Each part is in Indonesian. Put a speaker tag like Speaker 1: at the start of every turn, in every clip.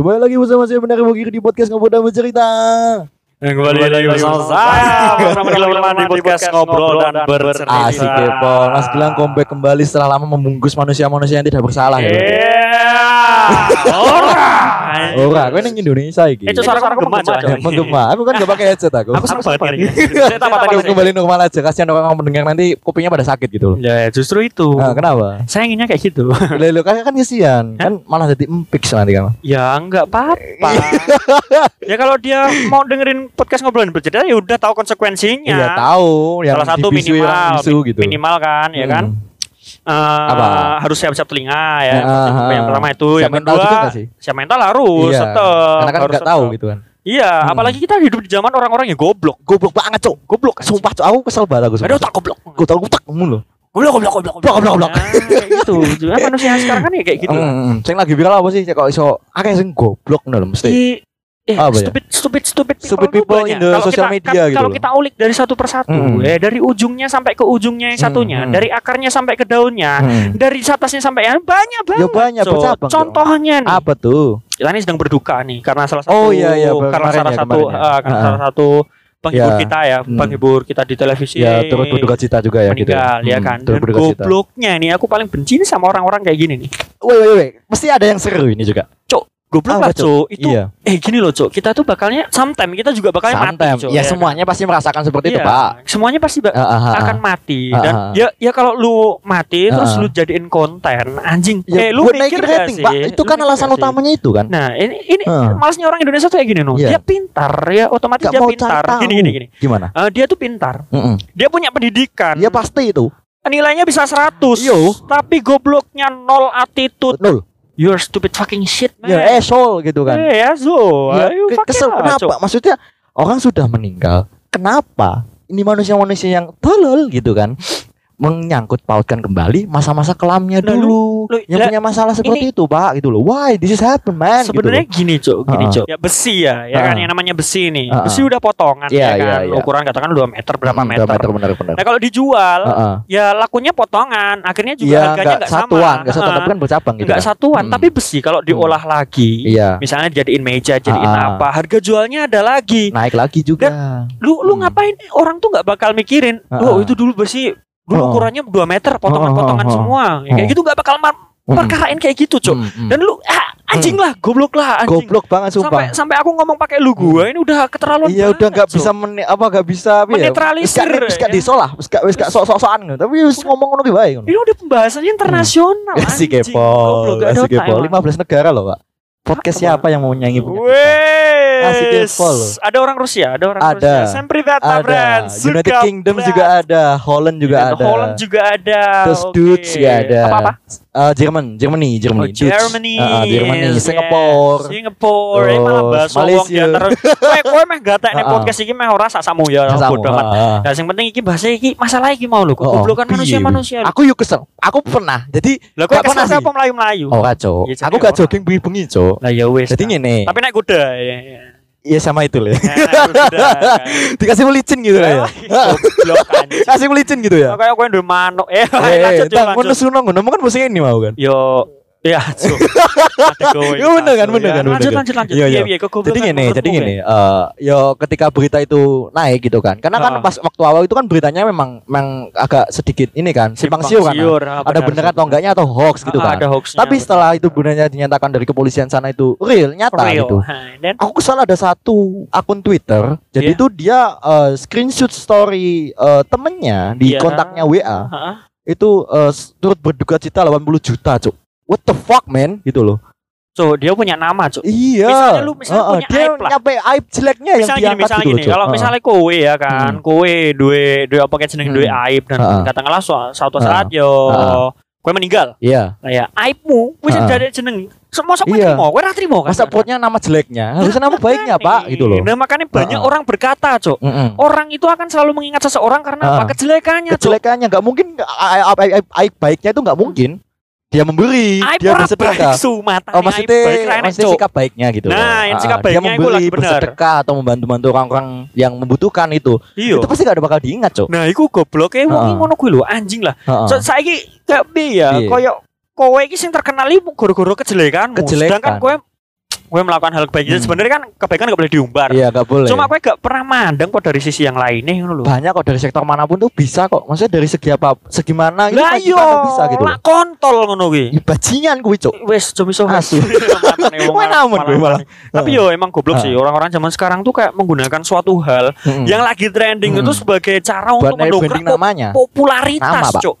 Speaker 1: Kembali lagi bersama saya Benar Bogir di podcast Ngobrol dan Bercerita.
Speaker 2: Dan kembali lagi bersama saya bersama Gilman di podcast ngobrol dan bercerita.
Speaker 1: Asik kepo. Mas Gilang comeback kembali setelah lama membungkus manusia-manusia yang tidak bersalah ya.
Speaker 2: Iya. Ora.
Speaker 1: Ora, kowe ning Indonesia iki.
Speaker 2: Eh, itu suara kamu menggema.
Speaker 1: Ya, menggema. Aku kan gak pakai headset aku.
Speaker 2: Aku seneng banget ini. Saya tadi?
Speaker 1: Aku kembali normal aja. Kasihan orang mendengar nanti kupingnya pada sakit gitu loh.
Speaker 2: Ya, justru itu.
Speaker 1: Nah, kenapa?
Speaker 2: Saya inginnya kayak gitu.
Speaker 1: Lelo kan kan kasihan. Kan malah jadi empik nanti kan.
Speaker 2: Ya enggak apa-apa. ya kalau dia mau dengerin podcast ngobrol dan bercerita ya udah tahu konsekuensinya.
Speaker 1: Iya tahu yang
Speaker 2: Salah satu minimal,
Speaker 1: gitu.
Speaker 2: minimal kan, ya kan.
Speaker 1: Hmm.
Speaker 2: Eh,
Speaker 1: Apa?
Speaker 2: harus siap-siap telinga ya.
Speaker 1: Ya, ah,
Speaker 2: yang pertama itu,
Speaker 1: Siap
Speaker 2: yang kedua
Speaker 1: juga sih?
Speaker 2: siap mental harus
Speaker 1: Iya.
Speaker 2: tetep,
Speaker 1: Karena kan
Speaker 2: harus
Speaker 1: nggak tahu gitu kan.
Speaker 2: Iya,
Speaker 1: Hmm.
Speaker 2: apalagi kita hidup di zaman orang-orang yang goblok.
Speaker 1: Goblok banget, Cok.
Speaker 2: Goblok,
Speaker 1: Sumpah, Cok. Aku kesel banget aku.
Speaker 2: Ada otak goblok.
Speaker 1: Aku tahu otak mulu.
Speaker 2: Goblok, goblok, goblok,
Speaker 1: Goblok, goblok, goblok.
Speaker 2: Nah, gitu. Juga manusia sekarang kan ya kayak gitu. lah.
Speaker 1: Hmm, sing lagi viral apa sih? Kok iso akeh sing goblok ngono mesti.
Speaker 2: Eh,
Speaker 1: Apa ya?
Speaker 2: stupid, stupid, stupid people,
Speaker 1: Stupid people
Speaker 2: banyak.
Speaker 1: in the
Speaker 2: Kalau
Speaker 1: social
Speaker 2: kita-
Speaker 1: media
Speaker 2: kan-
Speaker 1: gitu
Speaker 2: Kalau
Speaker 1: loh.
Speaker 2: kita ulik dari satu persatu,
Speaker 1: Hmm.
Speaker 2: ya dari ujungnya sampai ke ujungnya yang
Speaker 1: Hmm,
Speaker 2: satunya,
Speaker 1: hmm.
Speaker 2: dari akarnya sampai ke daunnya,
Speaker 1: Hmm.
Speaker 2: dari atasnya sampai yang banyak banget.
Speaker 1: Ya banyak,
Speaker 2: Cok.
Speaker 1: bercabang, Cok.
Speaker 2: Contohnya nih,
Speaker 1: Apa tuh?
Speaker 2: kita ini sedang berduka nih karena salah satu
Speaker 1: Oh, iya, iya,
Speaker 2: karena salah
Speaker 1: ya,
Speaker 2: satu
Speaker 1: ya.
Speaker 2: ah, karena
Speaker 1: Ah.
Speaker 2: salah satu penghibur
Speaker 1: Ya.
Speaker 2: kita ya,
Speaker 1: Hmm.
Speaker 2: penghibur kita di televisi.
Speaker 1: Ya turut berduka cita juga ya gitu.
Speaker 2: meninggal ya
Speaker 1: Hmm,
Speaker 2: kan.
Speaker 1: Turut
Speaker 2: Dan gobloknya nih aku paling benci sama orang-orang kayak gini nih.
Speaker 1: Woi woi woi, mesti ada yang seru ini juga.
Speaker 2: Goblok
Speaker 1: Apa,
Speaker 2: lah, Cok. Itu
Speaker 1: Iya.
Speaker 2: eh gini loh, Cok. Kita tuh bakalnya sometime kita juga bakalnya
Speaker 1: Sometimes.
Speaker 2: mati, Cok.
Speaker 1: Ya semuanya pasti merasakan seperti itu,
Speaker 2: Iya,
Speaker 1: Pak.
Speaker 2: Semuanya pasti ba-
Speaker 1: Ah, ah, ah,
Speaker 2: akan
Speaker 1: ah.
Speaker 2: mati
Speaker 1: Ah,
Speaker 2: dan
Speaker 1: ah.
Speaker 2: ya ya kalau lu mati terus
Speaker 1: Ah.
Speaker 2: lu jadiin konten anjing.
Speaker 1: Ya,
Speaker 2: eh lu mikir
Speaker 1: naikin
Speaker 2: gak
Speaker 1: rating,
Speaker 2: sih?
Speaker 1: Pak. Itu
Speaker 2: Lu
Speaker 1: kan alasan utamanya itu kan.
Speaker 2: Nah, ini ini
Speaker 1: Ah.
Speaker 2: malasnya orang Indonesia tuh kayak gini, no.
Speaker 1: Iya.
Speaker 2: Dia pintar, ya otomatis
Speaker 1: Gak
Speaker 2: dia pintar. Gini gini gini.
Speaker 1: Gimana?
Speaker 2: Eh, dia tuh pintar.
Speaker 1: Mm-mm.
Speaker 2: Dia punya pendidikan.
Speaker 1: Ya pasti itu.
Speaker 2: Nilainya bisa 100.
Speaker 1: Yo.
Speaker 2: Tapi gobloknya nol attitude.
Speaker 1: Nol.
Speaker 2: You're stupid fucking shit, man.
Speaker 1: Ya esol gitu kan.
Speaker 2: Eh, ya, so.
Speaker 1: Ya,
Speaker 2: Ayo,
Speaker 1: ke-
Speaker 2: fuck
Speaker 1: kesel kenapa? Maksudnya orang sudah meninggal. Kenapa? Ini manusia-manusia yang tolol gitu kan. Menyangkut pautkan kembali masa-masa kelamnya dulu.
Speaker 2: lu-
Speaker 1: yang
Speaker 2: lah,
Speaker 1: punya masalah seperti itu, Pak, gitu loh. Why this is happen, man?
Speaker 2: Sebenarnya
Speaker 1: gitu
Speaker 2: gini cok, gini cok. Ya besi ya, ya kan yang namanya besi nih.
Speaker 1: Ah,
Speaker 2: Besi
Speaker 1: ah.
Speaker 2: udah potongan
Speaker 1: Iya,
Speaker 2: ya
Speaker 1: iya,
Speaker 2: kan.
Speaker 1: iya.
Speaker 2: Ukuran katakan 2 meter berapa
Speaker 1: Hmm,
Speaker 2: meter.
Speaker 1: Dua meter benar-benar.
Speaker 2: Nah, kalau dijual
Speaker 1: Heeh.
Speaker 2: ya lakunya potongan, akhirnya juga
Speaker 1: Iya,
Speaker 2: harganya
Speaker 1: nggak
Speaker 2: nggak sama.
Speaker 1: satuan, nggak satuan, tapi kan bercabang gitu.
Speaker 2: nggak
Speaker 1: kan.
Speaker 2: satuan,
Speaker 1: Hmm.
Speaker 2: tapi besi kalau diolah lagi,
Speaker 1: Iya.
Speaker 2: misalnya jadiin meja, jadiin
Speaker 1: ah.
Speaker 2: apa, harga jualnya ada lagi.
Speaker 1: Naik lagi juga.
Speaker 2: Lu lu
Speaker 1: Hmm.
Speaker 2: ngapain? Orang tuh nggak bakal mikirin, oh itu dulu besi dulu
Speaker 1: Oh.
Speaker 2: ukurannya 2 meter, potongan-potongan
Speaker 1: Oh, oh,
Speaker 2: semua. Ya, kayak gitu nggak bakal mar-
Speaker 1: Hmm.
Speaker 2: perkarain kayak gitu, cok.
Speaker 1: Hmm, hmm.
Speaker 2: Dan lu ah, anjing lah, goblok lah, anjing.
Speaker 1: goblok banget
Speaker 2: sampai
Speaker 1: sumpah.
Speaker 2: sampai aku ngomong pakai lu gua ini udah keterlaluan
Speaker 1: Iya udah nggak bisa men apa nggak bisa ya?
Speaker 2: Menetralisir,
Speaker 1: Wis gak- Wis gak
Speaker 2: ya.
Speaker 1: disolah, wis gak wis gak sok-sokan. Tapi wis ngomong ngono ki bae ngono.
Speaker 2: ini udah pembahasannya internasional
Speaker 1: Asik
Speaker 2: anjing.
Speaker 1: kepo,
Speaker 2: Goblok, gak ada
Speaker 1: asik
Speaker 2: otak
Speaker 1: kepo.
Speaker 2: emang.
Speaker 1: 15 negara loh, Pak. Podcast
Speaker 2: Apa?
Speaker 1: siapa yang mau nyanyi punya
Speaker 2: Ada orang Rusia, ada orang
Speaker 1: Ada.
Speaker 2: Rusia. Sempre Vata
Speaker 1: Ada.
Speaker 2: Brand,
Speaker 1: United
Speaker 2: Suka
Speaker 1: Kingdom
Speaker 2: Brand.
Speaker 1: juga ada, Holland juga
Speaker 2: Dan
Speaker 1: ada.
Speaker 2: Holland juga ada.
Speaker 1: Terus
Speaker 2: Oke.
Speaker 1: Dutch juga ada.
Speaker 2: Apa-apa?
Speaker 1: Eh, Jerman, Germany,
Speaker 2: Oh,
Speaker 1: Germany, Dutch.
Speaker 2: Germany,
Speaker 1: Ah, Germany,
Speaker 2: yes,
Speaker 1: Singapore.
Speaker 2: Singapore, eh malah
Speaker 1: Terus
Speaker 2: bahas wong di
Speaker 1: Malaysia.
Speaker 2: antara. Kowe kowe meh gatek nek
Speaker 1: Ah, ah.
Speaker 2: podcast iki meh ora sak samu ya
Speaker 1: Sama,
Speaker 2: bodoh amat.
Speaker 1: ah, ah.
Speaker 2: Nah, sing penting iki bahasa iki masalah iki mau lho,
Speaker 1: Oh,
Speaker 2: kegoblokan manusia-manusia.
Speaker 1: Aku yuk kesel. Aku pernah. Jadi
Speaker 2: Lah kowe
Speaker 1: gak pernah
Speaker 2: kesel apa melayu-melayu?
Speaker 1: Oh, kacau.
Speaker 2: Jadi
Speaker 1: Aku gak
Speaker 2: orang.
Speaker 1: jogging bengi-bengi, Cok.
Speaker 2: Lah ya wis.
Speaker 1: Jadi ngene.
Speaker 2: Tapi naik kuda ya. Ya.
Speaker 1: Iya sama itu lah.
Speaker 2: Nah.
Speaker 1: Dikasih melicin gitu lah ya. Kasih melicin gitu ya.
Speaker 2: Kayak kowe ndek manuk. Eh,
Speaker 1: Eh,
Speaker 2: lanjut
Speaker 1: tak
Speaker 2: lanjut.
Speaker 1: ngono suno ngono kan musuh ini mau kan.
Speaker 2: Yo Ya, Cuk. Ada kowe.
Speaker 1: Ya bener kan, bener
Speaker 2: Ya,
Speaker 1: kan,
Speaker 2: Lanjut
Speaker 1: kan.
Speaker 2: lanjut lanjut.
Speaker 1: Iya, iya.
Speaker 2: Iya, iya,
Speaker 1: Jadi gini, jadi gini, eh yo ketika berita itu naik gitu kan. Karena kan
Speaker 2: Ah.
Speaker 1: pas waktu awal itu kan beritanya memang memang agak sedikit ini kan, simpang siur kan.
Speaker 2: ah,
Speaker 1: Ada bener atau enggaknya atau hoax gitu
Speaker 2: Ah,
Speaker 1: kan.
Speaker 2: Ada hoaxnya.
Speaker 1: Tapi setelah itu benarnya dinyatakan dari kepolisian sana itu real, nyata gitu.
Speaker 2: Dan
Speaker 1: Aku kesal ada satu akun Twitter. Jadi
Speaker 2: Iya.
Speaker 1: itu dia eh, screenshot story eh, temennya di
Speaker 2: Iya.
Speaker 1: kontaknya WA. Itu turut berduka cita 80 juta, Cuk. What the fuck, man? Gitu loh.
Speaker 2: So, dia punya nama, Cuk.
Speaker 1: Iya.
Speaker 2: Misalnya lu- misalnya
Speaker 1: Heeh,
Speaker 2: punya
Speaker 1: dia
Speaker 2: aib lah.
Speaker 1: nyampe aib jeleknya yang
Speaker 2: misalnya
Speaker 1: diangkat
Speaker 2: misalnya
Speaker 1: gitu
Speaker 2: gini, kalau
Speaker 1: Heeh.
Speaker 2: misalnya kowe ya kan,
Speaker 1: Hmm.
Speaker 2: kowe duwe duwe apa kayak jeneng duwe
Speaker 1: Hmm.
Speaker 2: aib dan
Speaker 1: Heeh.
Speaker 2: katakanlah su- suatu saat yo
Speaker 1: Heeh.
Speaker 2: kowe meninggal.
Speaker 1: Iya.
Speaker 2: Nah ya, aibmu wis
Speaker 1: Heeh.
Speaker 2: dari jeneng Semua sok
Speaker 1: Iya.
Speaker 2: trimo, kowe ra trimo kan.
Speaker 1: Masa potnya nama jeleknya, harusnya nama baiknya, Pak, gitu loh.
Speaker 2: Nah, makanya banyak
Speaker 1: Heeh.
Speaker 2: orang berkata, Cok.
Speaker 1: Mm-mm.
Speaker 2: Orang itu akan selalu mengingat seseorang karena
Speaker 1: Heeh.
Speaker 2: apa? Kejelekannya, Cok.
Speaker 1: Kejelekannya nggak mungkin aib, aib, aib, aib baiknya itu nggak mungkin. Dia memberi, dia bersedekah.
Speaker 2: baik,
Speaker 1: Oh maksudnya,
Speaker 2: baik
Speaker 1: maksudnya
Speaker 2: Cok.
Speaker 1: sikap baiknya gitu.
Speaker 2: Nah, yang
Speaker 1: Ah,
Speaker 2: sikap
Speaker 1: dia
Speaker 2: baiknya itu
Speaker 1: memberi,
Speaker 2: lagi
Speaker 1: bersedekah atau membantu-bantu orang-orang yang membutuhkan itu.
Speaker 2: Iya.
Speaker 1: Itu pasti gak ada bakal diingat, Cok.
Speaker 2: Nah, iku goblok e wong
Speaker 1: Heeh.
Speaker 2: ngono kuwi lho, anjing lah. So, saiki gak ya,
Speaker 1: Iya.
Speaker 2: koyo kowe iki sing terkenal iki gara-gara kejelekanmu.
Speaker 1: Kejelekan.
Speaker 2: Sedangkan kowe kowe melakukan hal kebaikan.
Speaker 1: Hmm.
Speaker 2: Sebenarnya kan kebaikan gak boleh diumbar.
Speaker 1: Iya, gak boleh.
Speaker 2: Cuma kowe gak pernah mandang kok dari sisi yang lainnya lho.
Speaker 1: banyak kok dari sektor mana pun tuh bisa kok. Maksudnya dari segi apa, segi mana itu
Speaker 2: Lah
Speaker 1: pasti
Speaker 2: iya,
Speaker 1: bisa gitu.
Speaker 2: lah kontol ngono kuwi.
Speaker 1: Ya, bajingan kuwi, Cok.
Speaker 2: Wes cuma iso
Speaker 1: Asu. Namun kowe malah.
Speaker 2: Tapi yo emang goblok sih orang-orang zaman sekarang tuh kayak menggunakan suatu hal
Speaker 1: Mm-mm.
Speaker 2: yang lagi trending itu sebagai cara untuk mendongkrak popularitas. Cok.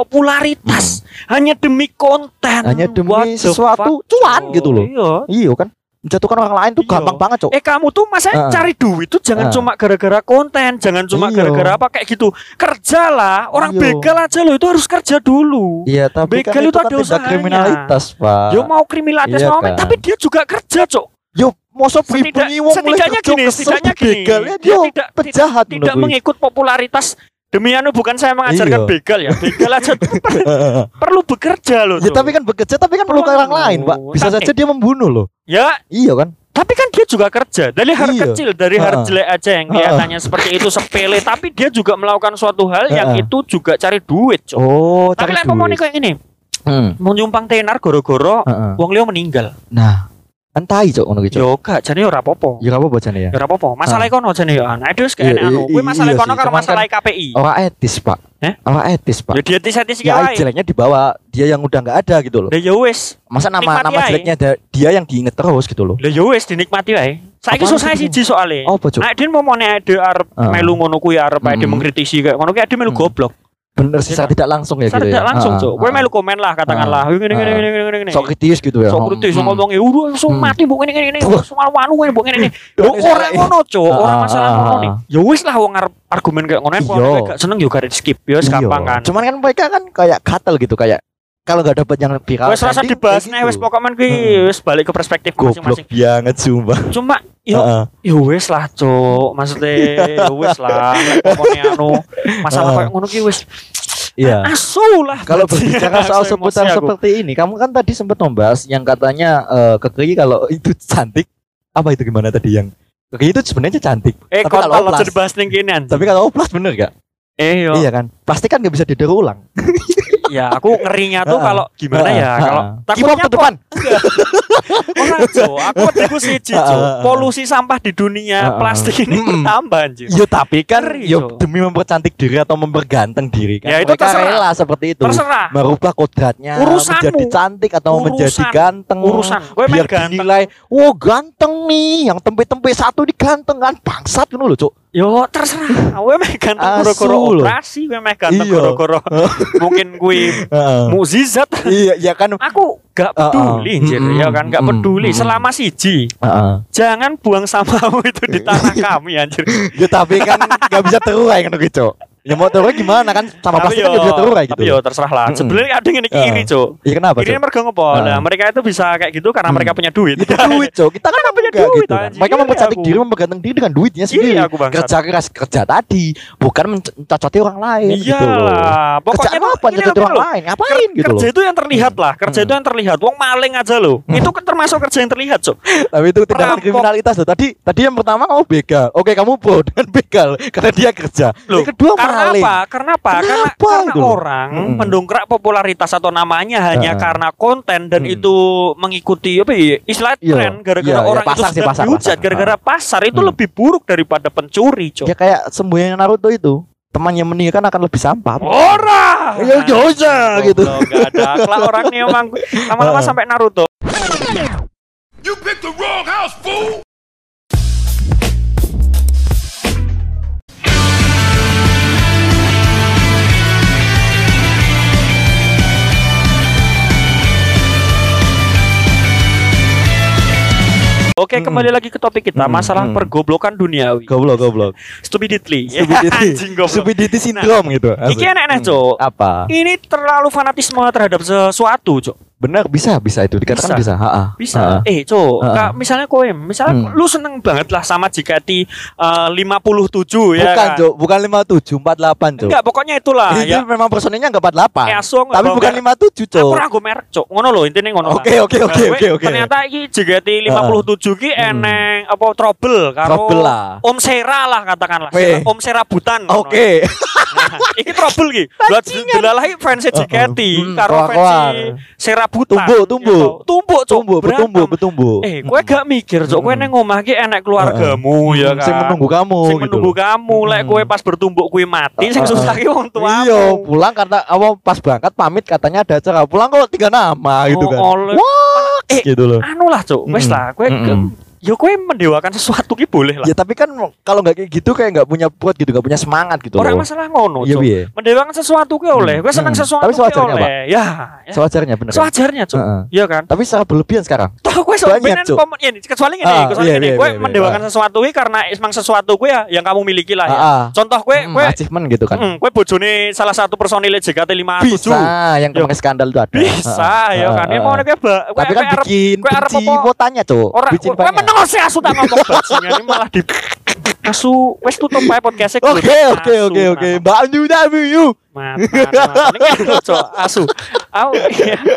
Speaker 2: Popularitas hanya demi konten.
Speaker 1: Hanya demi
Speaker 2: What
Speaker 1: sesuatu cuan
Speaker 2: Cok.
Speaker 1: gitu loh.
Speaker 2: Iya.
Speaker 1: Iya kan? Menjatuhkan orang lain tuh
Speaker 2: Iya.
Speaker 1: gampang banget, Cok.
Speaker 2: Eh kamu tuh masa
Speaker 1: Heeh.
Speaker 2: cari duit tuh jangan
Speaker 1: Heeh.
Speaker 2: cuma gara-gara konten, jangan cuma
Speaker 1: Iya.
Speaker 2: gara-gara apa kayak gitu. Kerjalah, orang
Speaker 1: Iya.
Speaker 2: begal aja loh itu harus kerja dulu.
Speaker 1: Iya, tapi kan
Speaker 2: Begal
Speaker 1: itu
Speaker 2: itu
Speaker 1: kan
Speaker 2: ada usahanya.
Speaker 1: kriminalitas, Pak.
Speaker 2: Yo mau kriminalitas
Speaker 1: Iya
Speaker 2: mau
Speaker 1: kan.
Speaker 2: tapi dia juga kerja, Cok.
Speaker 1: Yo, mosok
Speaker 2: Setidak- setidaknya gini, setidaknya gini. Dia
Speaker 1: dia
Speaker 2: tidak- Tidak
Speaker 1: gue.
Speaker 2: mengikut popularitas demi anu bukan saya mengajarkan
Speaker 1: Iya.
Speaker 2: begal ya. Begal aja per- perlu bekerja loh.
Speaker 1: Ya tapi kan bekerja tapi kan perlu orang lain, Pak. Bisa
Speaker 2: Tapi-
Speaker 1: saja dia membunuh loh.
Speaker 2: ya
Speaker 1: Iya kan?
Speaker 2: Tapi kan dia juga kerja dari hal
Speaker 1: Iya.
Speaker 2: kecil, dari hal
Speaker 1: Ha-ha.
Speaker 2: jelek aja yang kelihatannya seperti itu sepele, tapi dia juga melakukan suatu hal yang
Speaker 1: Ha-ha.
Speaker 2: itu juga cari duit, Cok.
Speaker 1: Oh,
Speaker 2: tapi
Speaker 1: cari
Speaker 2: mau
Speaker 1: duit.
Speaker 2: kayak gini,
Speaker 1: Hmm.
Speaker 2: mau nyumpang tenar goro-goro
Speaker 1: Heeh.
Speaker 2: wong liya meninggal.
Speaker 1: Nah, entai cok ngono ki cok.
Speaker 2: Yo gak jane ora apa-apa.
Speaker 1: Ya apa bocane ya?
Speaker 2: Ya ora apa-apa. Masalah kono jane yo ana. Itu wis
Speaker 1: Iya,
Speaker 2: kene anu.
Speaker 1: iya,
Speaker 2: Kuwi masalah
Speaker 1: iya
Speaker 2: kono
Speaker 1: sih.
Speaker 2: karo
Speaker 1: Cuman
Speaker 2: masalah
Speaker 1: kan-
Speaker 2: KPI.
Speaker 1: Orang etis, Pak.
Speaker 2: Eh?
Speaker 1: Orang etis, Pak.
Speaker 2: Ya dia etis-etis iki
Speaker 1: Ya
Speaker 2: wae.
Speaker 1: jeleknya dibawa dia yang udah nggak ada gitu loh.
Speaker 2: Lah ya wis.
Speaker 1: Masa nama nama jeleknya dia yang diinget terus gitu loh.
Speaker 2: Lah ya wis dinikmati wae. Saiki susah siji soalnya.
Speaker 1: Oh, cok.
Speaker 2: Nek Din momone ade arep
Speaker 1: Heeh.
Speaker 2: melu ngono kuwi arep ade
Speaker 1: Mm.
Speaker 2: mengkritisi kayak ngono ki ade melu
Speaker 1: Mm.
Speaker 2: goblok.
Speaker 1: Bener sih
Speaker 2: Iya
Speaker 1: secara tidak langsung ya
Speaker 2: Secara
Speaker 1: gitu.
Speaker 2: tidak
Speaker 1: ya.
Speaker 2: langsung,
Speaker 1: Heeh,
Speaker 2: Cok. Kowe
Speaker 1: heeh.
Speaker 2: melu komen lah katakanlah. Ngene ngene.
Speaker 1: Sok kritis gitu ya.
Speaker 2: Sok kritis, sok
Speaker 1: Hmm.
Speaker 2: ngomong ya udah langsung
Speaker 1: Hmm.
Speaker 2: mati mbok ngene ngene ngene.
Speaker 1: Wah.
Speaker 2: Langsung malu ngene mbok ngene ngene. Lho
Speaker 1: Indonesia
Speaker 2: ora
Speaker 1: kayak-
Speaker 2: ngono, Cok. Ora
Speaker 1: Ah,
Speaker 2: masalah
Speaker 1: ah,
Speaker 2: ngono
Speaker 1: ah.
Speaker 2: nih. Ya wis lah wong argumen kayak ngono gak seneng yo gak skip
Speaker 1: Iya.
Speaker 2: gampang kan.
Speaker 1: Cuman kan mereka kan kayak katel gitu kayak kalau nggak dapat yang viral.
Speaker 2: Wes rasa dibahas nih
Speaker 1: gitu.
Speaker 2: wes pokoknya kuwi
Speaker 1: Hmm.
Speaker 2: wis balik ke perspektif masing-masing.
Speaker 1: banget sumpah.
Speaker 2: Cuma yo ya wis lah, Cok. Maksudnya ya wis lah. Pokoknya anu masalah kayak ngono ki wis
Speaker 1: Iya.
Speaker 2: asu lah.
Speaker 1: Kalau berbicara soal seputar seperti ini, kamu kan tadi sempat membahas yang katanya eh Kekei kalau itu cantik, apa itu gimana tadi yang Kekei itu sebenarnya cantik,
Speaker 2: Eh
Speaker 1: Tapi kalau oplas.
Speaker 2: dibahas anjing.
Speaker 1: tapi kalau oplas bener gak?
Speaker 2: Eh yo.
Speaker 1: Iya kan, plastik kan nggak bisa didaur ulang.
Speaker 2: Ya aku ngerinya tuh kalau gimana ya kalau takutnya
Speaker 1: ke depan.
Speaker 2: Orang Jo, aku waktu siji Jo. Polusi sampah di dunia plastik ini bertambah anjir.
Speaker 1: Iya tapi kan yo demi mempercantik diri atau memperganteng diri kan.
Speaker 2: Ya, itu terserah.
Speaker 1: rela seperti itu.
Speaker 2: Terserah.
Speaker 1: Merubah kodratnya
Speaker 2: Urusanmu.
Speaker 1: menjadi cantik atau
Speaker 2: Urusan.
Speaker 1: menjadi ganteng.
Speaker 2: Urusan. Gue
Speaker 1: biar
Speaker 2: ganteng.
Speaker 1: dinilai, "Wah, ganteng nih, yang tempe-tempe satu di ganteng kan bangsat ngono lho, Cuk."
Speaker 2: Yo terserah. Gue meh ganteng
Speaker 1: loh.
Speaker 2: operasi, gue meh ganteng
Speaker 1: Iya.
Speaker 2: goro-goro. Mungkin gue mukjizat.
Speaker 1: Iya, ya kan.
Speaker 2: Aku gak peduli, anjir.
Speaker 1: Mm-mm.
Speaker 2: ya kan gak peduli. Selama siji,
Speaker 1: Heeh.
Speaker 2: jangan buang sampahmu itu di tanah kami, anjir.
Speaker 1: Ya tapi kan nggak bisa terurai kan gitu. Ya mau terurai gimana kan sama plastik kan nggak bisa terurai gitu.
Speaker 2: Tapi yo terserah lah. Sebenarnya ada yang ini iri, Cok.
Speaker 1: Iya kenapa,
Speaker 2: Ini
Speaker 1: Cuk?
Speaker 2: mereka ngopo? Nah, mereka itu bisa kayak gitu karena
Speaker 1: Hmm.
Speaker 2: mereka punya duit.
Speaker 1: Itu duit, Cok. Kita kan
Speaker 2: punya duit,
Speaker 1: gitu kan. Mereka
Speaker 2: Iya,
Speaker 1: mempercantik diri, memperganteng diri dengan duitnya sendiri.
Speaker 2: Iya, aku bangsat.
Speaker 1: Kerja keras kerja tadi, bukan menc- mencocoti orang lain gitu.
Speaker 2: Iyalah, pokoknya
Speaker 1: Kerjaan
Speaker 2: tuh
Speaker 1: apa
Speaker 2: ini
Speaker 1: mencocoti
Speaker 2: apa
Speaker 1: orang lain? Ngapain gitu.
Speaker 2: Kerja itu yang terlihat lah, kerja
Speaker 1: Hmm.
Speaker 2: itu yang terlihat. Wong maling aja loh. Itu kan termasuk kerja yang terlihat, Cok.
Speaker 1: Tapi itu tindakan kriminalitas loh. Tadi tadi yang pertama kamu begal. Oke, kamu pro dengan begal karena dia kerja. Yang kedua
Speaker 2: Karena
Speaker 1: maling.
Speaker 2: apa? Karena apa? Karena,
Speaker 1: Kenapa
Speaker 2: karena
Speaker 1: gitu loh?
Speaker 2: orang
Speaker 1: Mm-mm.
Speaker 2: mendongkrak popularitas atau namanya hanya
Speaker 1: Heeh.
Speaker 2: karena konten dan
Speaker 1: Mm.
Speaker 2: itu mengikuti apa ya? Istilah
Speaker 1: Iya,
Speaker 2: tren gara-gara
Speaker 1: iya, iya,
Speaker 2: orang
Speaker 1: pasar
Speaker 2: itu
Speaker 1: sih, pasar,
Speaker 2: dihujat
Speaker 1: pasar.
Speaker 2: gara-gara pasar itu
Speaker 1: Mm.
Speaker 2: lebih buruk daripada pencuri, Cok.
Speaker 1: Ya kayak semboyannya Naruto itu. Temannya meninggal kan akan lebih sampah.
Speaker 2: Ora.
Speaker 1: Ya, ya usah, gitu.
Speaker 2: Gak ada akhlak orang nih emang lama-lama
Speaker 1: Heeh.
Speaker 2: sampai Naruto.
Speaker 3: You picked the wrong house, fool!
Speaker 2: Oke,
Speaker 1: Mm-mm.
Speaker 2: kembali lagi ke topik kita, masalah
Speaker 1: mm.
Speaker 2: pergoblokan duniawi.
Speaker 1: Goblok, goblok.
Speaker 2: Stupidity.
Speaker 1: Stupidity. Stupidity syndrome gitu.
Speaker 2: Iki
Speaker 1: asli.
Speaker 2: enak-enak,
Speaker 1: Hmm.
Speaker 2: Cok.
Speaker 1: Apa?
Speaker 2: Ini terlalu fanatisme terhadap sesuatu, Cok.
Speaker 1: Benar bisa bisa itu dikatakan bisa.
Speaker 2: Bisa.
Speaker 1: Ha-ha.
Speaker 2: Bisa.
Speaker 1: Ha-ha.
Speaker 2: Eh, Cok,
Speaker 1: Heeh.
Speaker 2: Kak, misalnya kowe, misalnya
Speaker 1: Hmm.
Speaker 2: lu seneng banget lah sama JKT eh, 57 ya
Speaker 1: Bukan,
Speaker 2: kan?
Speaker 1: Cuk, bukan 57, 48, Cuk.
Speaker 2: Enggak, pokoknya itulah
Speaker 1: Itu
Speaker 2: ya.
Speaker 1: memang personilnya enggak 48.
Speaker 2: Eh, asu,
Speaker 1: tapi bukan
Speaker 2: bawa
Speaker 1: 57,
Speaker 2: Aku
Speaker 1: Cuk.
Speaker 2: ragu merek, Cok. Ngono lho, intine ngono.
Speaker 1: Oke,
Speaker 2: lah.
Speaker 1: oke, oke,
Speaker 2: Nah,
Speaker 1: oke, oke.
Speaker 2: Ternyata iki JKT 57 ki
Speaker 1: Hmm.
Speaker 2: eneng apa trouble karo
Speaker 1: Trouble lah.
Speaker 2: Om Sera lah katakanlah.
Speaker 1: Weh.
Speaker 2: Om Sera Butan.
Speaker 1: Oke.
Speaker 2: Nah, iki trouble ki. Buat delalah fans JKT
Speaker 1: Hmm,
Speaker 2: karo fans. Sera Butan.
Speaker 1: Tumbuk, tumbuk.
Speaker 2: Ya, tumbuk, Cok.
Speaker 1: Tumbuh,
Speaker 2: Berantem.
Speaker 1: bertumbuh, bertumbuh.
Speaker 2: Eh, kowe gak mikir, Cok, kowe
Speaker 1: Hmm.
Speaker 2: nang omah ki enek keluargamu ya kan.
Speaker 1: Sing menunggu kamu
Speaker 2: Sing
Speaker 1: gitu.
Speaker 2: menunggu kamu, lek
Speaker 1: Hmm.
Speaker 2: kowe pas bertumbuk kuwi mati, sing susah ki wong tuamu.
Speaker 1: Iya, pulang karena awal pas berangkat pamit katanya ada acara. Pulang kok tiga nama gitu
Speaker 2: Oh,
Speaker 1: kan. Wah,
Speaker 2: Eh,
Speaker 1: gitu loh.
Speaker 2: anu lah cuk wes lah kowe ya kowe mendewakan sesuatu ki boleh lah
Speaker 1: Ya tapi kan kalau nggak kayak gitu kayak nggak punya buat gitu, nggak punya semangat gitu
Speaker 2: orang
Speaker 1: loh.
Speaker 2: masalah ngono
Speaker 1: Iya,
Speaker 2: cuk
Speaker 1: piye?
Speaker 2: mendewakan sesuatu ki oleh
Speaker 1: Hmm.
Speaker 2: kowe seneng
Speaker 1: Hmm.
Speaker 2: sesuatu
Speaker 1: Tapi sewajarnya,
Speaker 2: oleh ya ya.
Speaker 1: Sewajarnya bener. kan?
Speaker 2: sewajarnya cuk
Speaker 1: Heeh.
Speaker 2: iya kan
Speaker 1: Tapi secara berlebihan sekarang.
Speaker 2: toh
Speaker 1: Banyak,
Speaker 2: sebenarnya pom- ini kecuali gini
Speaker 1: Ah,
Speaker 2: kecuali
Speaker 1: iya,
Speaker 2: gini
Speaker 1: iya,
Speaker 2: kowe
Speaker 1: iya, iya.
Speaker 2: mendewakan sesuatu ki karena emang sesuatu kuwi ya yang kamu miliki lah ya
Speaker 1: Ah, ah.
Speaker 2: contoh kowe
Speaker 1: Hmm, achievement gitu kan.
Speaker 2: mm, kowe bojone salah satu personil JKT 57
Speaker 1: Bisa, yang kemarin skandal itu ada.
Speaker 2: bisa ya kan ya mau kowe
Speaker 1: Tapi kan bikin benci mau tanya, Cuk.
Speaker 2: Ora,
Speaker 1: Bikin
Speaker 2: sih asu tak ngomong bajingan ini malah di asu wes tutup ae podcastnya
Speaker 1: Oke, oke, oke, oke. Mbak Anju Dabu.
Speaker 2: mata ini cok asu aku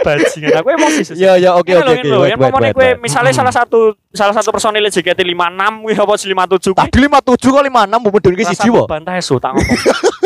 Speaker 2: bajingan aku emosi sih
Speaker 1: Ya, ya, oke, oke, oke.
Speaker 2: yang
Speaker 1: wait,
Speaker 2: kowe
Speaker 1: Mm-mm.
Speaker 2: salah satu salah satu personil JKT 56 kuwi apa 57 kuwi
Speaker 1: Tadi 57 kok 56 mau medun ke
Speaker 2: salah
Speaker 1: siji kok.
Speaker 2: bantah esu tak ngomong.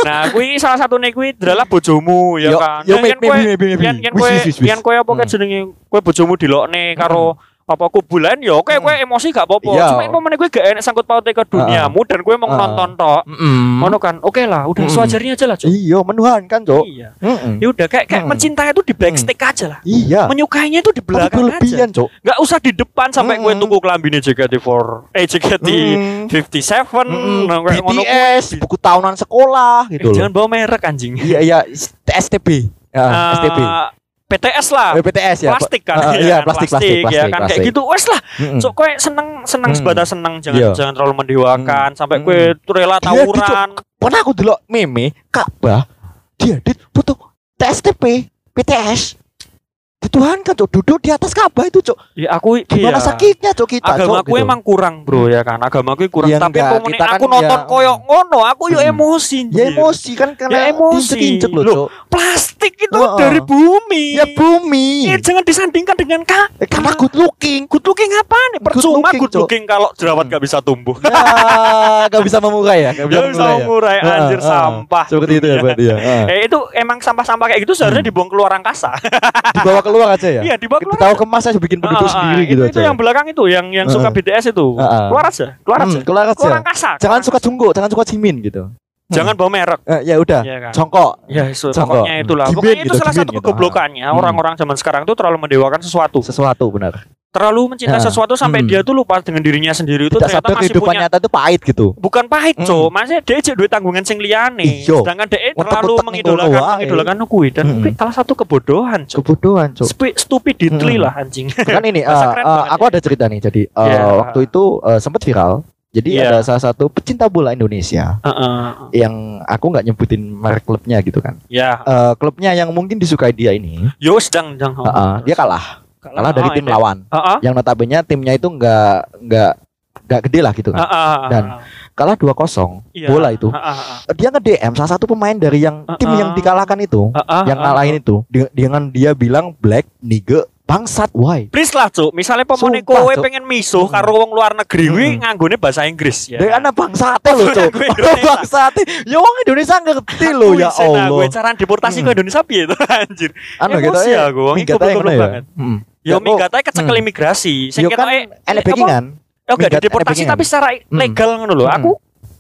Speaker 2: Nah, kuwi salah satu nih kuwi adalah bojomu ya kan.
Speaker 1: yo,
Speaker 2: Nah,
Speaker 1: maybe,
Speaker 2: yen kowe-
Speaker 1: maybe, maybe.
Speaker 2: yen kowe yen kowe apa
Speaker 1: Hmm.
Speaker 2: jenenge kowe bojomu dilokne karo apa kubulan ya oke kowe emosi gak apa-apa.
Speaker 1: Iya.
Speaker 2: Cuma meneh kowe gak enak sangkut pautnya ke duniamu dan kowe mau
Speaker 1: Ah.
Speaker 2: nonton tok. Ngono kan. Oke lah, udah
Speaker 1: Mm.
Speaker 2: sewajarnya aja lah.
Speaker 1: Iya, menuhankan, Cuk.
Speaker 2: Iya. Ya udah kayak kayak
Speaker 1: Mm.
Speaker 2: mencintai itu di backstage aja lah.
Speaker 1: Iya.
Speaker 2: Menyukainya itu di
Speaker 1: Tapi
Speaker 2: belakang aja.
Speaker 1: Cuk.
Speaker 2: Gak usah di depan sampai kowe tuku klambine JKT4 eh JKT
Speaker 1: Mm.
Speaker 2: 57
Speaker 1: Mm-mm.
Speaker 2: nah, kayak ngono kuwi.
Speaker 1: BTS, buku tahunan sekolah
Speaker 2: Eh,
Speaker 1: gitu
Speaker 2: Jangan
Speaker 1: loh.
Speaker 2: bawa merek anjing.
Speaker 1: Iya, iya, STB.
Speaker 2: Eh,
Speaker 1: STB.
Speaker 2: PTS lah.
Speaker 1: Eh, PTS ya.
Speaker 2: plastik kan.
Speaker 1: Ah,
Speaker 2: ya
Speaker 1: iya,
Speaker 2: kan?
Speaker 1: plastik, plastik,
Speaker 2: ya
Speaker 1: plastik,
Speaker 2: kan kayak
Speaker 1: plastik.
Speaker 2: gitu. Wes lah.
Speaker 1: Mm-mm.
Speaker 2: So kowe seneng seneng
Speaker 1: Hmm.
Speaker 2: sebatas seneng jangan
Speaker 1: Iya.
Speaker 2: jangan terlalu mendewakan sampai
Speaker 1: Hmm.
Speaker 2: kowe rela
Speaker 1: Dia
Speaker 2: tawuran.
Speaker 1: Pernah aku dulu meme Ka'bah dia dit foto TSTP PTS dituhankan cok duduk di atas Ka'bah itu cok
Speaker 2: Ya aku
Speaker 1: gimana
Speaker 2: iya.
Speaker 1: sakitnya cok kita
Speaker 2: Agamaku
Speaker 1: cok, gitu.
Speaker 2: emang kurang bro ya kan agamaku kurang
Speaker 1: Ya
Speaker 2: tapi
Speaker 1: enggak, kita kan
Speaker 2: aku nonton
Speaker 1: ya-
Speaker 2: koyok ngono aku yo
Speaker 1: Hmm.
Speaker 2: emosi
Speaker 1: ya emosi kan karena
Speaker 2: Ya emosi.
Speaker 1: diinjek-injek loh
Speaker 2: Loh,
Speaker 1: cok
Speaker 2: plastik itu
Speaker 1: Heeh.
Speaker 2: dari bumi
Speaker 1: ya bumi
Speaker 2: Eh, jangan disandingkan dengan kak
Speaker 1: Eh, karena good looking
Speaker 2: good looking apa nih
Speaker 1: Good
Speaker 2: percuma
Speaker 1: looking,
Speaker 2: good looking kalau jerawat gak bisa tumbuh
Speaker 1: ya gak bisa memurai ya gak bisa
Speaker 2: Gak bisa
Speaker 1: memurai ya
Speaker 2: anjir sampah
Speaker 1: seperti itu ya
Speaker 2: dunia.
Speaker 1: berarti ya.
Speaker 2: Eh itu emang sampah-sampah kayak gitu seharusnya
Speaker 1: Hmm.
Speaker 2: dibuang keluar angkasa.
Speaker 1: dibawa keluar aja ya
Speaker 2: Iya, dibawa keluar.
Speaker 1: tahu kemas aja bikin penduduk
Speaker 2: Ah, ah,
Speaker 1: sendiri
Speaker 2: itu,
Speaker 1: gitu
Speaker 2: itu
Speaker 1: aja
Speaker 2: yang belakang itu yang yang suka
Speaker 1: Heeh.
Speaker 2: BTS itu.
Speaker 1: Ah, ah.
Speaker 2: Keluar aja, keluar
Speaker 1: Hmm,
Speaker 2: aja.
Speaker 1: keluar aja
Speaker 2: Keluar angkasa.
Speaker 1: jangan
Speaker 2: keluar
Speaker 1: suka junggo jangan suka jimin gitu
Speaker 2: angkasa. jangan bawa merek.
Speaker 1: Eh, ya udah
Speaker 2: Iya kan?
Speaker 1: jongkok
Speaker 2: Ya, so,
Speaker 1: Jongkok.
Speaker 2: pokoknya itulah.
Speaker 1: Gimin
Speaker 2: Pokoknya itu
Speaker 1: gitu,
Speaker 2: salah
Speaker 1: gimin
Speaker 2: satu
Speaker 1: gitu.
Speaker 2: kegoblokannya
Speaker 1: Hmm.
Speaker 2: orang-orang zaman sekarang itu terlalu mendewakan sesuatu.
Speaker 1: sesuatu benar
Speaker 2: Terlalu mencintai sesuatu sampai
Speaker 1: Hmm.
Speaker 2: dia tuh lupa dengan dirinya sendiri itu
Speaker 1: tidak
Speaker 2: ternyata masih
Speaker 1: kehidupan
Speaker 2: punya
Speaker 1: nyata itu pahit gitu
Speaker 2: bukan pahit,
Speaker 1: Hmm.
Speaker 2: Cok. Masih dia cek duit tanggungan sing liyane.
Speaker 1: Iya.
Speaker 2: Sedangkan dia terlalu mengidolakan
Speaker 1: wae.
Speaker 2: mengidolakan kuwi dan
Speaker 1: Hmm.
Speaker 2: salah satu kebodohan, Cok.
Speaker 1: kebodohan cok
Speaker 2: stupidity
Speaker 1: Hmm.
Speaker 2: lah anjing.
Speaker 1: kan ini eh,
Speaker 2: banget
Speaker 1: aku
Speaker 2: ya.
Speaker 1: ada cerita nih jadi eh,
Speaker 2: Iya.
Speaker 1: waktu itu eh, sempat viral jadi
Speaker 2: Iya.
Speaker 1: ada salah satu pecinta bola Indonesia
Speaker 2: Heeh.
Speaker 1: yang aku nggak nyebutin merek klubnya gitu kan
Speaker 2: Ya,
Speaker 1: Eh, klubnya yang mungkin disukai dia ini
Speaker 2: yo sedang jang.
Speaker 1: eh, eh, dia kalah kalah dari tim lawan
Speaker 2: Heeh.
Speaker 1: yang notabene timnya itu nggak nggak nggak gede lah gitu kan Dan kalah 2-0
Speaker 2: Iya.
Speaker 1: bola itu
Speaker 2: Heeh.
Speaker 1: dia nge DM salah satu pemain dari yang tim
Speaker 2: Uh-uh.
Speaker 1: yang dikalahkan itu
Speaker 2: Heeh.
Speaker 1: yang ngalahin itu dengan dia bilang black nigga bangsat why
Speaker 2: Please lah, Cuk. Misalnya pemone
Speaker 1: Sumpah,
Speaker 2: kowe
Speaker 1: Cuk.
Speaker 2: pengen misuh
Speaker 1: Hmm.
Speaker 2: karo wong luar negeri kuwi
Speaker 1: Hmm.
Speaker 2: nganggone bahasa Inggris ya.
Speaker 1: Bangsate loh, Cok.
Speaker 2: Gue Indonesia.
Speaker 1: bangsate. Ya wong Indonesia ngerti loh ya
Speaker 2: Gue
Speaker 1: Allah.
Speaker 2: cara deportasi ke
Speaker 1: Hmm.
Speaker 2: Indonesia piye itu anjir.
Speaker 1: Anu gitu ya.
Speaker 2: aku, wong iku
Speaker 1: ya.
Speaker 2: banget.
Speaker 1: Hmm.
Speaker 2: Yo
Speaker 1: kok-
Speaker 2: minggat ae kecekel
Speaker 1: Hmm.
Speaker 2: imigrasi. Sing
Speaker 1: Yo kan
Speaker 2: ketoke
Speaker 1: enek backingan.
Speaker 2: Oh, gak dideportasi tapi secara
Speaker 1: Hmm.
Speaker 2: legal ngono lho.
Speaker 1: Hmm.
Speaker 2: Aku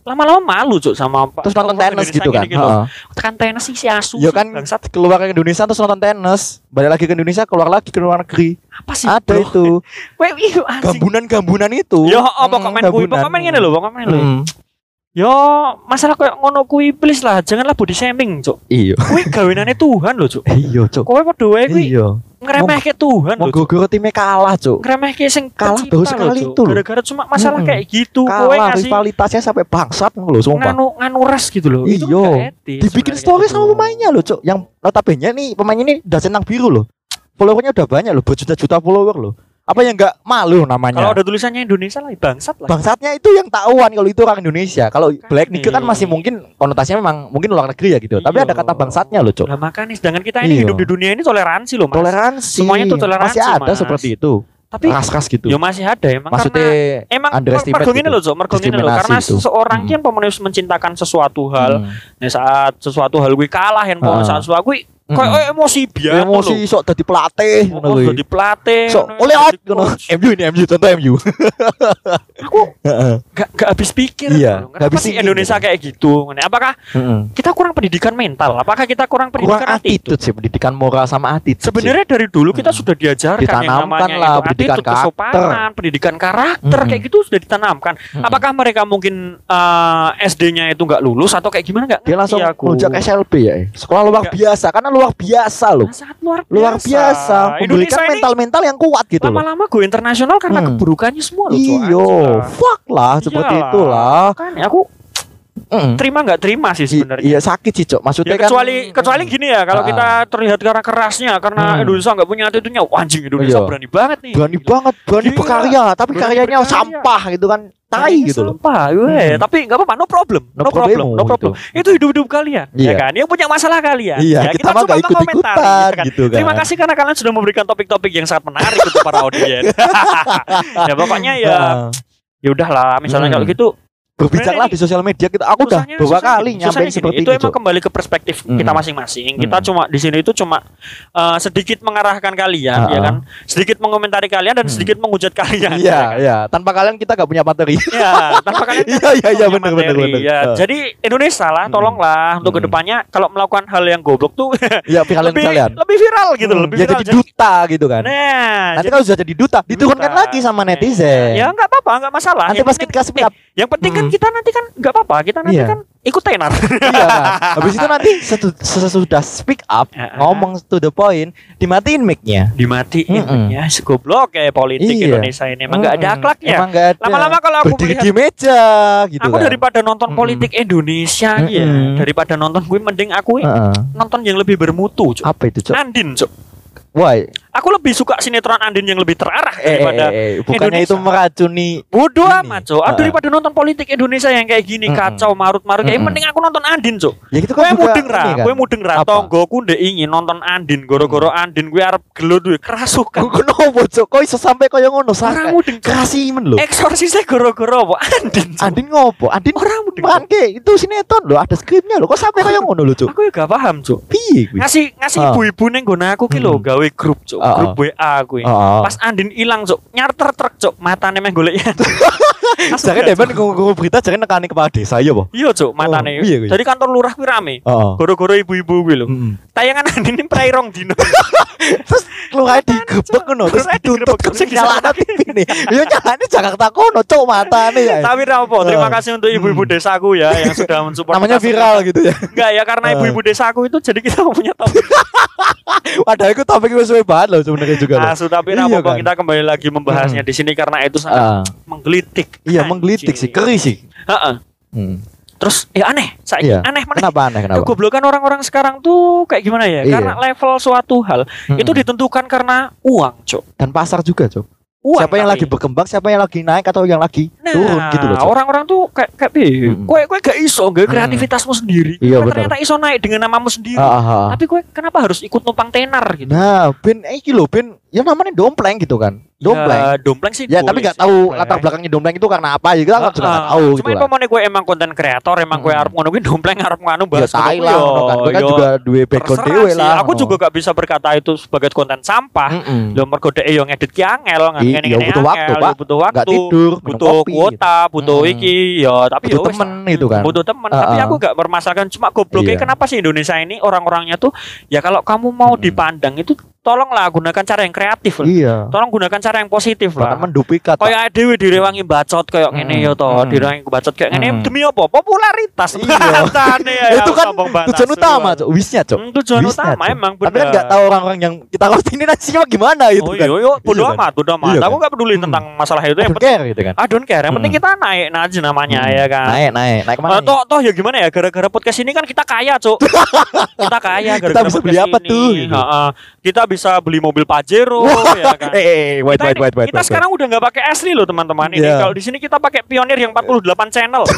Speaker 2: lama-lama malu cuk sama Pak.
Speaker 1: Terus nonton tenis gitu kan. Heeh.
Speaker 2: Tekan tenis sih si asu.
Speaker 1: Yo kan
Speaker 2: bangsat.
Speaker 1: keluar ke Indonesia terus nonton tenis, balik lagi ke Indonesia, keluar lagi ke luar negeri.
Speaker 2: apa sih?
Speaker 1: Ada
Speaker 2: bro?
Speaker 1: itu.
Speaker 2: Kowe iyo anjing.
Speaker 1: Gambunan-gambunan itu.
Speaker 2: Yo apa
Speaker 1: Hmm,
Speaker 2: komen kuwi?
Speaker 1: gambunan.
Speaker 2: Pokoknya ngene lho, pokoknya lho.
Speaker 1: Hmm.
Speaker 2: Yo, masalah kayak ngono kuwi please lah, janganlah body shaming, Cuk.
Speaker 1: Iya.
Speaker 2: Kuwi gawenane Tuhan lho, Cuk.
Speaker 1: Iya, Cok.
Speaker 2: Kowe padha wae kuwi
Speaker 1: Iya.
Speaker 2: ngremehke Tuhan lho. Cuk.
Speaker 1: goro timnya kalah, Cok.
Speaker 2: Ngremehke sing
Speaker 1: Kalah baru
Speaker 2: lho,
Speaker 1: sekali
Speaker 2: Cuk.
Speaker 1: itu loh.
Speaker 2: Gara-gara cuma masalah
Speaker 1: Mm-mm.
Speaker 2: kayak gitu, kowe
Speaker 1: Kalah
Speaker 2: ngasih
Speaker 1: rivalitasnya sampai bangsat loh, sumpah.
Speaker 2: nganu nganu res gitu loh. Itu
Speaker 1: Iya.
Speaker 2: etis
Speaker 1: Dibikin story
Speaker 2: gitu.
Speaker 1: sama pemainnya loh, Cok. Yang notabene nih pemainnya ini udah centang biru loh. followernya udah banyak loh, berjuta-juta follower loh. Apa yang nggak malu namanya?
Speaker 2: Kalau ada tulisannya Indonesia lah bangsat lah.
Speaker 1: Bangsatnya itu yang tahuan kalau itu orang Indonesia. Kalau black nigger kan masih mungkin konotasinya memang mungkin luar negeri ya gitu. Tapi ada
Speaker 2: Iya.
Speaker 1: kata bangsatnya loh, Cok.
Speaker 2: Lah makanya sedangkan kita ini
Speaker 1: Iya.
Speaker 2: hidup di dunia ini toleransi loh, Mas.
Speaker 1: Toleransi.
Speaker 2: Semuanya tuh toleransi,
Speaker 1: Masih ada
Speaker 2: Mas.
Speaker 1: seperti itu.
Speaker 2: Tapi
Speaker 1: Ras-ras gitu.
Speaker 2: ya masih ada emang
Speaker 1: Maksudnya
Speaker 2: karena emang mergo
Speaker 1: gitu.
Speaker 2: loh, Cok, mergo ngene loh karena
Speaker 1: itu.
Speaker 2: seseorang
Speaker 1: Hmm.
Speaker 2: yang pemenuh mencintakan sesuatu hal,
Speaker 1: Hmm.
Speaker 2: nah saat sesuatu hal gue kalah yang
Speaker 1: Ah.
Speaker 2: saat sesuatu gue
Speaker 1: Hmm.
Speaker 2: kayak emosi biar
Speaker 1: emosi sok dadi pelatih ngono
Speaker 2: Oh,
Speaker 1: kuwi.
Speaker 2: jadi pelatih.
Speaker 1: Sok oleh out
Speaker 2: jadi
Speaker 1: ngono.
Speaker 2: coach.
Speaker 1: MU ini MU contoh MU.
Speaker 2: Aku gak, gak habis pikir.
Speaker 1: Iya,
Speaker 2: loh.
Speaker 1: gak
Speaker 2: Kenapa
Speaker 1: habis
Speaker 2: sih Indonesia
Speaker 1: gitu.
Speaker 2: kayak gitu? Apakah
Speaker 1: Heeh.
Speaker 2: kita kurang pendidikan mental? Apakah kita kurang pendidikan
Speaker 1: Kurang attitude sih, pendidikan moral sama attitude. sih.
Speaker 2: Sebenarnya dari dulu kita
Speaker 1: Hmm.
Speaker 2: sudah diajarkan yang
Speaker 1: Ditanamkan
Speaker 2: namanya
Speaker 1: lah,
Speaker 2: itu
Speaker 1: pendidikan
Speaker 2: attitude,
Speaker 1: karakter.
Speaker 2: kesopanan, pendidikan karakter
Speaker 1: Hmm.
Speaker 2: kayak gitu sudah ditanamkan.
Speaker 1: Mm-mm.
Speaker 2: Apakah mereka mungkin eh, SD-nya itu nggak lulus atau kayak gimana nggak?
Speaker 1: dia langsung melunjak SLB ya. eh. Sekolah luar biasa karena luar biasa loh.
Speaker 2: Nah, sangat luar biasa.
Speaker 1: Luar biasa, memberikan
Speaker 2: Indonesia ini
Speaker 1: mental-mental yang kuat gitu loh.
Speaker 2: lama-lama go internasional karena
Speaker 1: Hmm.
Speaker 2: keburukannya semua loh.
Speaker 1: Iyo, fuck lah seperti
Speaker 2: Iyalah.
Speaker 1: itulah.
Speaker 2: Kan aku
Speaker 1: Mm.
Speaker 2: terima nggak terima sih sebenarnya.
Speaker 1: Iya sakit sih, Cok. Maksudnya
Speaker 2: Ya,
Speaker 1: kan
Speaker 2: kecuali kecuali gini ya kalau
Speaker 1: Ah.
Speaker 2: kita terlihat karena kerasnya karena
Speaker 1: Hmm.
Speaker 2: Indonesia nggak punya attitude-nya anjing Indonesia
Speaker 1: Iya.
Speaker 2: berani banget nih
Speaker 1: berani banget, berani
Speaker 2: Gila.
Speaker 1: berkarya, tapi
Speaker 2: Berani
Speaker 1: karyanya
Speaker 2: berkarya.
Speaker 1: sampah gitu kan. Tai
Speaker 2: Kayaknya
Speaker 1: gitu loh.
Speaker 2: sampah.
Speaker 1: Hmm.
Speaker 2: tapi nggak apa-apa no problem
Speaker 1: No
Speaker 2: no, problem
Speaker 1: problemo
Speaker 2: no problem
Speaker 1: gitu.
Speaker 2: itu hidup hidup kalian ya
Speaker 1: Iya.
Speaker 2: kan yang punya masalah kalian
Speaker 1: Iya,
Speaker 2: ya,
Speaker 1: kita mah
Speaker 2: cuma
Speaker 1: nggak
Speaker 2: mengomentari,
Speaker 1: ikut-ikutan
Speaker 2: ya kan?
Speaker 1: gitu kan.
Speaker 2: terima kasih karena kalian sudah memberikan topik-topik yang sangat menarik untuk para audiens ya pokoknya ya ya udahlah misalnya
Speaker 1: Hmm.
Speaker 2: kalau gitu Sebenarnya
Speaker 1: di sosial media kita. Aku udah
Speaker 2: susahnya
Speaker 1: kali nyampein
Speaker 2: gini,
Speaker 1: seperti
Speaker 2: itu
Speaker 1: ini,
Speaker 2: emang kembali ke perspektif
Speaker 1: Mm.
Speaker 2: kita masing-masing. Kita
Speaker 1: Mm.
Speaker 2: cuma di sini itu cuma eh, sedikit mengarahkan kalian,
Speaker 1: Ah,
Speaker 2: ya
Speaker 1: ah.
Speaker 2: kan? Sedikit mengomentari kalian dan
Speaker 1: Mm.
Speaker 2: sedikit menghujat kalian.
Speaker 1: Iya,
Speaker 2: ya kan?
Speaker 1: iya. Tanpa kalian kita gak punya materi.
Speaker 2: Ya, tanpa kalian kan
Speaker 1: Iya, iya, iya, bener,
Speaker 2: materi,
Speaker 1: bener.
Speaker 2: ya.
Speaker 1: Ah.
Speaker 2: Jadi Indonesia lah,
Speaker 1: Mm.
Speaker 2: tolonglah untuk
Speaker 1: Mm.
Speaker 2: ke depannya kalau melakukan hal yang goblok tuh
Speaker 1: Iya, viralin
Speaker 2: lebih
Speaker 1: kalian.
Speaker 2: lebih viral gitu,
Speaker 1: Hmm,
Speaker 2: lebih
Speaker 1: ya
Speaker 2: viral.
Speaker 1: jadi duta gitu kan.
Speaker 2: Nah,
Speaker 1: Nanti kalau sudah jadi duta, diturunkan lagi sama netizen.
Speaker 2: Ya nggak apa-apa, nggak masalah.
Speaker 1: Nanti pas up,
Speaker 2: eh, yang penting kan
Speaker 1: Mm.
Speaker 2: kita nanti kan nggak apa-apa, kita nanti
Speaker 1: Iya.
Speaker 2: kan ikut tenar.
Speaker 1: iya. Habis itu nanti sesudah speak up,
Speaker 2: Ya,
Speaker 1: ngomong to the point, dimatiin mic-nya.
Speaker 2: dimatiin
Speaker 1: Mm-mm.
Speaker 2: ya segoblok kayak politik
Speaker 1: Iya.
Speaker 2: Indonesia ini emang nggak ada
Speaker 1: Mm-mm.
Speaker 2: akhlaknya
Speaker 1: Emang nggak ada.
Speaker 2: lama-lama kalau aku
Speaker 1: Berdiri
Speaker 2: melihat
Speaker 1: di meja gitu
Speaker 2: aku
Speaker 1: kan.
Speaker 2: daripada nonton
Speaker 1: Mm-mm.
Speaker 2: politik Indonesia ya
Speaker 1: Mm-mm.
Speaker 2: daripada nonton gue mending aku
Speaker 1: Heeh.
Speaker 2: nonton yang lebih bermutu Cuk.
Speaker 1: Apa itu, Cok?
Speaker 2: Andin Cuk.
Speaker 1: Wah,
Speaker 2: aku lebih suka sinetron Andin yang lebih terarah
Speaker 1: eh, eh,
Speaker 2: daripada
Speaker 1: eh, eh, bukannya
Speaker 2: Indonesia.
Speaker 1: itu meracuni
Speaker 2: Bodoh amat, Cuk. Ah,
Speaker 1: Heeh.
Speaker 2: daripada nonton politik Indonesia yang kayak gini
Speaker 1: Mm-mm.
Speaker 2: kacau marut-marut kayak
Speaker 1: Mm-mm.
Speaker 2: mending aku nonton Andin, Cuk.
Speaker 1: Ya gitu kan juga
Speaker 2: mudeng ra,
Speaker 1: ini kan.
Speaker 2: mudeng ra. Tonggoku ndek ingin nonton Andin goro-goro Andin gue arep gelut duwe kerasukan.
Speaker 1: Kok kenapa, Cok? Kok iso sampai koyo ngono
Speaker 2: Ora
Speaker 1: sampai
Speaker 2: mudeng. Cuk.
Speaker 1: kerasimen lho.
Speaker 2: Eksorsisnya goro-goro apa? Andin. Cuk.
Speaker 1: Andin ngopo? Andin
Speaker 2: Orang mudeng.
Speaker 1: Mangke itu sinetron lho, ada skripnya lho. Kok sampai koyo ngono lho, Cuk?
Speaker 2: Aku ya gak paham, Cuk.
Speaker 1: Piye kuwi?
Speaker 2: Ngasih ngasih
Speaker 1: Ah.
Speaker 2: ibu-ibu ning nggon aku ki lho
Speaker 1: Hmm.
Speaker 2: gawe grup, Cuk. Grup WA kuwi. Pas Andin ilang, Cuk. Nyarter truk, Cuk. Matane meh golek. Langsung
Speaker 1: Jangan
Speaker 2: Cuk.
Speaker 1: ngomong berita jangan nekani kepala desa ya, Po.
Speaker 2: Iya, Cuk, matane.
Speaker 1: Oh, iya kuwi.
Speaker 2: Jadi kantor lurah kuwi rame. Goro-goro ibu-ibu kuwi lho. Tayangan Andin ini prai rong dino.
Speaker 1: Terus keluar digebek ngono, terus
Speaker 2: Keluarnya
Speaker 1: dituntut
Speaker 2: digebek, terus
Speaker 1: terus nyalana
Speaker 2: disalahkan.
Speaker 1: TV nih. Yo nyalane Jakarta kono, Cuk, matane ya.
Speaker 2: Tapi apa? Terima kasih untuk ibu-ibu desaku ya yang sudah mensupport.
Speaker 1: Namanya viral gitu ya.
Speaker 2: Enggak ya karena ibu-ibu desaku itu jadi kita punya topik
Speaker 1: Padahal itu topik wis suwe banget loh sebenarnya juga loh.
Speaker 2: asu tapi
Speaker 1: Iya kan?
Speaker 2: kita kembali lagi membahasnya di sini karena itu sangat
Speaker 1: Ah.
Speaker 2: menggelitik.
Speaker 1: Iya, menggelitik sih, keri sih.
Speaker 2: Heeh.
Speaker 1: Hmm.
Speaker 2: Terus ya aneh, saya
Speaker 1: Iya.
Speaker 2: aneh mana?
Speaker 1: Kenapa aneh kenapa?
Speaker 2: Kegoblokan orang-orang sekarang tuh kayak gimana ya?
Speaker 1: Iya.
Speaker 2: Karena level suatu hal
Speaker 1: Mm-mm.
Speaker 2: itu ditentukan karena uang, Cok.
Speaker 1: dan pasar juga, Cuk.
Speaker 2: Uang.
Speaker 1: Siapa yang
Speaker 2: tapi.
Speaker 1: lagi berkembang, siapa yang lagi naik atau yang lagi
Speaker 2: Nah,
Speaker 1: turun gitu loh,
Speaker 2: orang-orang tuh kayak kayak?
Speaker 1: Mm-mm.
Speaker 2: Kowe kowe gak iso, gak kreativitasmu sendiri.
Speaker 1: Iya, bener.
Speaker 2: ternyata iso naik dengan namamu sendiri.
Speaker 1: Ah, ah, ah.
Speaker 2: Tapi kowe kenapa harus ikut numpang tenar gitu?
Speaker 1: Nah, ben eh, iki lho, ben ya namanya dompleng gitu kan. Dompleng.
Speaker 2: Ya, dompleng sih.
Speaker 1: Ya, tapi nggak tahu
Speaker 2: dompleng.
Speaker 1: latar belakangnya dompleng itu karena apa ya kita kan juga nggak
Speaker 2: Ah,
Speaker 1: tahu
Speaker 2: Cuma
Speaker 1: gitu
Speaker 2: mau gue emang konten kreator, emang gue arep ngono kuwi dompleng arep nganu
Speaker 1: Ya
Speaker 2: bahas ngono
Speaker 1: lah,
Speaker 2: kuwi,
Speaker 1: ngono kan. Gue kan
Speaker 2: yo,
Speaker 1: juga duwe background
Speaker 2: sih.
Speaker 1: lah.
Speaker 2: Aku juga gak bisa berkata itu sebagai konten sampah. Lo mergo dhek yo ngedit ki angel.
Speaker 1: I-
Speaker 2: ngene
Speaker 1: ya butuh waktu, Pak.
Speaker 2: butuh waktu.
Speaker 1: Nggak tidur,
Speaker 2: butuh kuota, butuh iki, ya tapi
Speaker 1: Butuh
Speaker 2: ya
Speaker 1: temen itu kan.
Speaker 2: Butuh temen, tapi aku gak bermasalahkan cuma gobloknya
Speaker 1: Iya.
Speaker 2: kenapa sih Indonesia ini orang-orangnya tuh ya kalau kamu mau dipandang itu tolonglah gunakan cara yang kreatif lah.
Speaker 1: Iya.
Speaker 2: Tolong gunakan cara yang positif lah.
Speaker 1: Bahkan menduplikat. Pak.
Speaker 2: Kayak dhewe direwangi bacot kayak ngene
Speaker 1: Mm,
Speaker 2: ya to,
Speaker 1: mm.
Speaker 2: direwangi bacot kayak ngene
Speaker 1: Mm.
Speaker 2: demi apa? Popularitas.
Speaker 1: Iya.
Speaker 2: Ya,
Speaker 1: itu kan tujuan utama. Cuk. Wisnya, Cuk.
Speaker 2: Hmm, tujuan
Speaker 1: Wisnya,
Speaker 2: utama emang
Speaker 1: Tapi kan
Speaker 2: bener.
Speaker 1: nggak tahu orang-orang yang kita ini nantinya gimana gitu
Speaker 2: Oh
Speaker 1: kan.
Speaker 2: iya, iya, bodo
Speaker 1: Iya kan?
Speaker 2: amat, bodo amat.
Speaker 1: Iya
Speaker 2: Aku
Speaker 1: kan?
Speaker 2: gak peduli
Speaker 1: Hmm.
Speaker 2: tentang masalah itu. Yang penting,
Speaker 1: care gitu kan.
Speaker 2: I don't care. Yang penting
Speaker 1: Hmm.
Speaker 2: kita naik aja namanya
Speaker 1: Hmm.
Speaker 2: ya kan.
Speaker 1: Naik, naik, naik ke mana?
Speaker 2: Eh, toh, toh ya gimana ya gara-gara podcast ini kan kita kaya cuk kita kaya gara-gara
Speaker 1: Kita bisa beli
Speaker 2: podcast
Speaker 1: apa
Speaker 2: ini.
Speaker 1: tuh, gitu.
Speaker 2: Heeh. kita bisa bisa beli mobil Pajero ya kan.
Speaker 1: Eh, wait,
Speaker 2: kita,
Speaker 1: wait, wait, wait,
Speaker 2: kita
Speaker 1: wait,
Speaker 2: sekarang udah nggak pakai asli loh teman-teman ini.
Speaker 1: Iya.
Speaker 2: Kalau di sini kita pakai Pioneer yang 48 channel.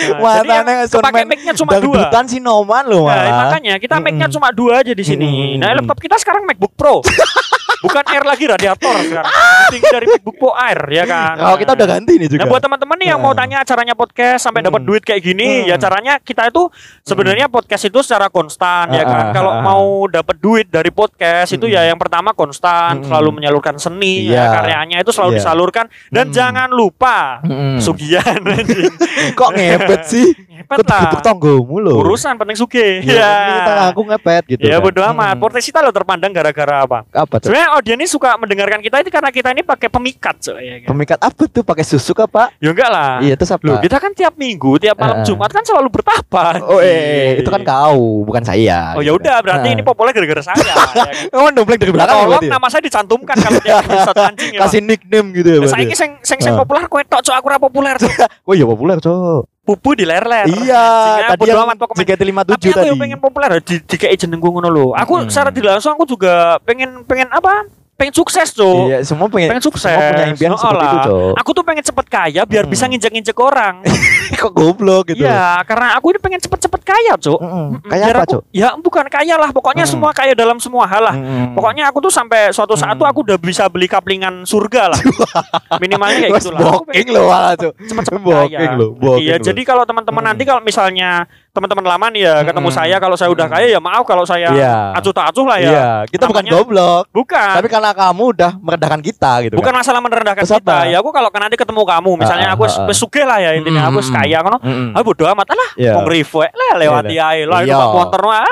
Speaker 2: Nah, yang kepake mic-nya cuma dua.
Speaker 1: Dangdutan si Noman loh
Speaker 2: Nah, makanya kita mic-nya cuma dua aja di sini. Nah, laptop kita sekarang MacBook Pro. Bukan Air lagi radiator sekarang. Tinggi dari MacBook Pro Air ya kan.
Speaker 1: Oh, kita udah ganti nih juga.
Speaker 2: Nah buat teman-teman nih yang mau
Speaker 1: Nah.
Speaker 2: tanya caranya podcast sampai dapat
Speaker 1: Hmm.
Speaker 2: duit kayak gini,
Speaker 1: Hmm.
Speaker 2: ya caranya kita itu sebenarnya podcast itu secara konstan ya kan.
Speaker 1: Ah,
Speaker 2: Kalau
Speaker 1: ah, ah.
Speaker 2: mau dapat duit dari podcast itu
Speaker 1: Hmm.
Speaker 2: ya yang pertama konstan,
Speaker 1: Hmm.
Speaker 2: selalu menyalurkan seni,
Speaker 1: Iya.
Speaker 2: ya, karyanya itu selalu
Speaker 1: Iya.
Speaker 2: disalurkan dan
Speaker 1: Hmm.
Speaker 2: jangan lupa
Speaker 1: Mm-mm.
Speaker 2: sugihan anjing.
Speaker 1: Kok ngepet sih?
Speaker 2: Ngepet lah.
Speaker 1: Ketepuk tonggomu loh.
Speaker 2: Urusan penting suge.
Speaker 1: Ya, kita aku ngepet gitu.
Speaker 2: Ya
Speaker 1: kan.
Speaker 2: bodo amat.
Speaker 1: Hmm.
Speaker 2: Podcast kita lo terpandang gara-gara apa?
Speaker 1: Apa tuh?
Speaker 2: Sebenarnya audiens ini suka mendengarkan kita itu karena kita ini pakai pemikat, so, ya kan?
Speaker 1: Pemikat apa tuh? Pakai susu kah, Pak?
Speaker 2: Ya enggak lah.
Speaker 1: Iya, itu apa?
Speaker 2: Loh, kita kan tiap minggu, tiap malam
Speaker 1: eh.
Speaker 2: Jumat kan selalu bertapa.
Speaker 1: Oh, eh, itu kan kau, bukan saya.
Speaker 2: Oh ya
Speaker 1: gitu
Speaker 2: udah,
Speaker 1: kan.
Speaker 2: berarti
Speaker 1: Nah.
Speaker 2: ini populer gara-gara saya. ya kan?
Speaker 1: Oh, dompleng dari belakang
Speaker 2: Tolong
Speaker 1: ya?
Speaker 2: nama saya dicantumkan kalau tiap episode anjing ya.
Speaker 1: Kasih nickname gitu ya
Speaker 2: Saya
Speaker 1: berarti.
Speaker 2: sing sing sing
Speaker 1: Ah.
Speaker 2: populer kowe tok cok aku ora populer cok.
Speaker 1: Oh iya populer, Cok.
Speaker 2: Pupu di ler-ler.
Speaker 1: Iya, tadi yang
Speaker 2: amat pokoknya.
Speaker 1: JKT57
Speaker 2: Tapi aku
Speaker 1: tadi.
Speaker 2: pengen populer di di kayak jenengku ngono lho. Aku
Speaker 1: Hmm.
Speaker 2: secara tidak langsung aku juga pengen pengen apa? Pengen sukses cok.
Speaker 1: Iya, semua pengen,
Speaker 2: Pengen sukses.
Speaker 1: Semua punya impian
Speaker 2: Oh,
Speaker 1: seperti itu. Cok.
Speaker 2: Aku tuh pengen cepet kaya biar
Speaker 1: Hmm.
Speaker 2: bisa nginjek-nginjek orang.
Speaker 1: Kok goblok gitu.
Speaker 2: Iya, karena aku ini pengen cepet-cepet kaya, Cok.
Speaker 1: Mm-mm.
Speaker 2: Mm-mm.
Speaker 1: Kayak
Speaker 2: Biar
Speaker 1: apa, Cok?
Speaker 2: Ya bukan kaya lah, pokoknya
Speaker 1: Mm.
Speaker 2: semua kaya dalam semua hal lah.
Speaker 1: Mm-mm.
Speaker 2: Pokoknya aku tuh sampai suatu saat
Speaker 1: Hmm.
Speaker 2: tuh aku udah bisa beli kaplingan surga lah. Minimalnya kayak
Speaker 1: Wes
Speaker 2: gitu lah. Aku
Speaker 1: Booking lo malah, Cok.
Speaker 2: cepet-cepet
Speaker 1: Booking
Speaker 2: kaya.
Speaker 1: lo, booking
Speaker 2: Iya, jadi kalau teman-teman
Speaker 1: Hmm.
Speaker 2: nanti kalau misalnya teman-teman lama nih ya ketemu
Speaker 1: Hmm.
Speaker 2: saya kalau saya udah kaya ya maaf kalau saya
Speaker 1: Iya.
Speaker 2: acuh tak acuh lah ya.
Speaker 1: Iya, kita bukan
Speaker 2: Namanya-
Speaker 1: goblok.
Speaker 2: Bukan.
Speaker 1: Tapi karena kamu udah merendahkan kita gitu
Speaker 2: Bukan
Speaker 1: kan.
Speaker 2: masalah merendahkan
Speaker 1: Terus
Speaker 2: kita.
Speaker 1: apa?
Speaker 2: Ya aku kalau nanti ketemu kamu misalnya
Speaker 1: Ah,
Speaker 2: aku
Speaker 1: ah, ah.
Speaker 2: wis sugih lah ya intinya aku kaya ngono.
Speaker 1: Mm-mm.
Speaker 2: Ah bodo amat lah.
Speaker 1: Iya.
Speaker 2: Wong lah lewati ae lah itu
Speaker 1: Iya.
Speaker 2: Pak motor ah